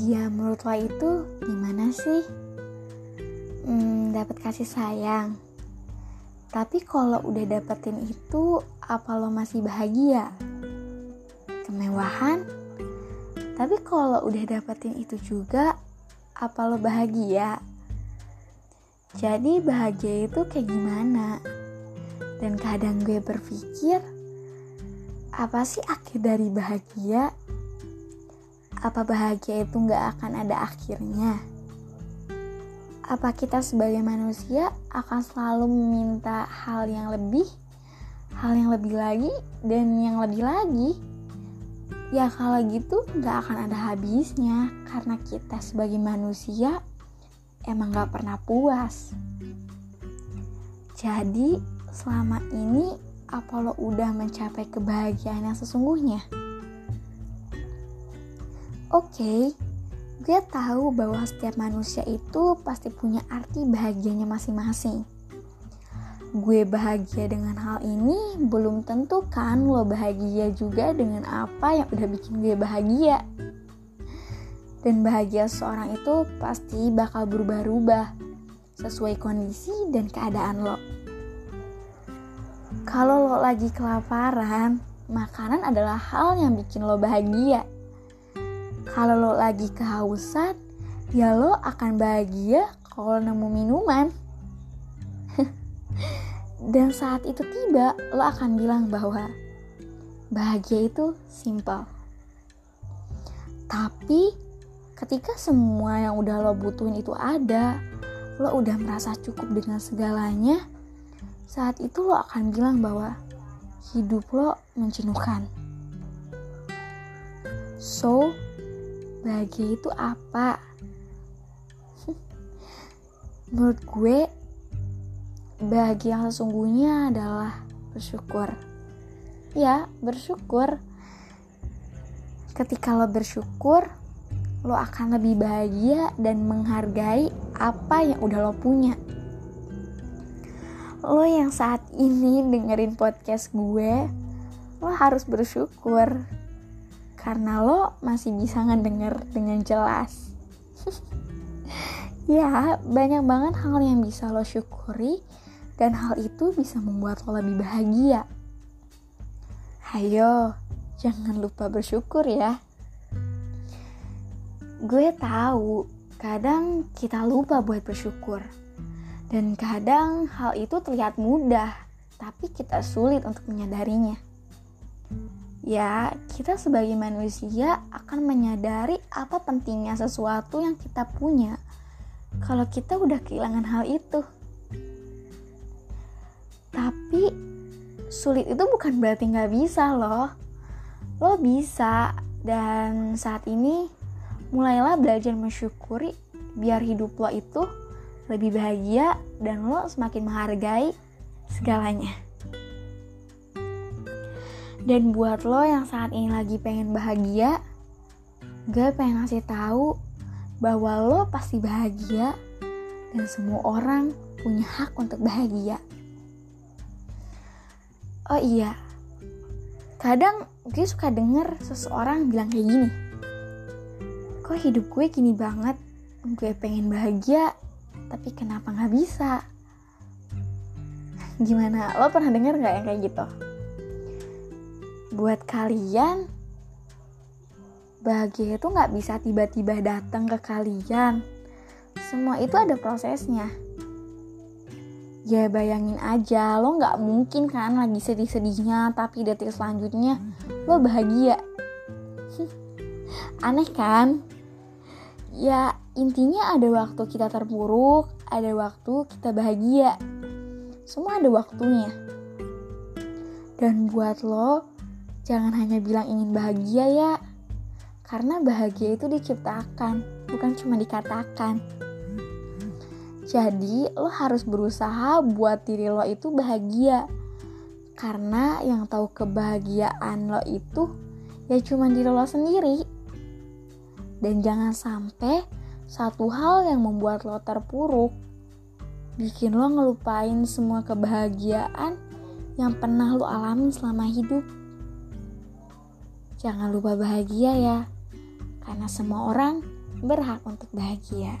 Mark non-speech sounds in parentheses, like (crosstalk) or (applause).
Bahagia menurut lo itu gimana sih? Hmm, dapat kasih sayang. Tapi kalau udah dapetin itu, apa lo masih bahagia? Kemewahan? Tapi kalau udah dapetin itu juga, apa lo bahagia? Jadi bahagia itu kayak gimana? Dan kadang gue berpikir, apa sih akhir dari bahagia? Apa bahagia itu gak akan ada akhirnya? Apa kita sebagai manusia akan selalu meminta hal yang lebih, hal yang lebih lagi, dan yang lebih lagi? Ya kalau gitu gak akan ada habisnya karena kita sebagai manusia emang gak pernah puas. Jadi selama ini apa lo udah mencapai kebahagiaan yang sesungguhnya? Oke, okay, gue tahu bahwa setiap manusia itu pasti punya arti bahagianya masing-masing. Gue bahagia dengan hal ini belum tentu kan lo bahagia juga dengan apa yang udah bikin gue bahagia. Dan bahagia seorang itu pasti bakal berubah-ubah sesuai kondisi dan keadaan lo. Kalau lo lagi kelaparan, makanan adalah hal yang bikin lo bahagia kalau lo lagi kehausan, ya lo akan bahagia kalau nemu minuman. (laughs) Dan saat itu tiba, lo akan bilang bahwa bahagia itu simple. Tapi ketika semua yang udah lo butuhin itu ada, lo udah merasa cukup dengan segalanya, saat itu lo akan bilang bahwa hidup lo menjenuhkan. So, bahagia itu apa? (laughs) Menurut gue, bahagia yang sesungguhnya adalah bersyukur. Ya, bersyukur. Ketika lo bersyukur, lo akan lebih bahagia dan menghargai apa yang udah lo punya. Lo yang saat ini dengerin podcast gue, lo harus bersyukur karena lo masih bisa ngedenger dengan jelas. (laughs) ya, banyak banget hal yang bisa lo syukuri dan hal itu bisa membuat lo lebih bahagia. Hayo, jangan lupa bersyukur ya. Gue tahu, kadang kita lupa buat bersyukur. Dan kadang hal itu terlihat mudah, tapi kita sulit untuk menyadarinya ya kita sebagai manusia akan menyadari apa pentingnya sesuatu yang kita punya kalau kita udah kehilangan hal itu. Tapi sulit itu bukan berarti nggak bisa loh. Lo bisa dan saat ini mulailah belajar mensyukuri biar hidup lo itu lebih bahagia dan lo semakin menghargai segalanya. Dan buat lo yang saat ini lagi pengen bahagia, gue pengen ngasih tahu bahwa lo pasti bahagia dan semua orang punya hak untuk bahagia. Oh iya, kadang gue suka denger seseorang bilang kayak gini. Kok hidup gue gini banget? Gue pengen bahagia, tapi kenapa gak bisa? Gimana? Lo pernah denger gak yang kayak gitu? Buat kalian bahagia itu nggak bisa tiba-tiba datang ke kalian. Semua itu ada prosesnya. Ya bayangin aja lo nggak mungkin kan lagi sedih-sedihnya tapi detik selanjutnya lo bahagia. (laughs) Aneh kan? Ya intinya ada waktu kita terpuruk ada waktu kita bahagia. Semua ada waktunya. Dan buat lo Jangan hanya bilang ingin bahagia ya, karena bahagia itu diciptakan, bukan cuma dikatakan. Jadi, lo harus berusaha buat diri lo itu bahagia. Karena yang tahu kebahagiaan lo itu ya cuma diri lo sendiri. Dan jangan sampai satu hal yang membuat lo terpuruk bikin lo ngelupain semua kebahagiaan yang pernah lo alami selama hidup. Jangan lupa bahagia ya, karena semua orang berhak untuk bahagia.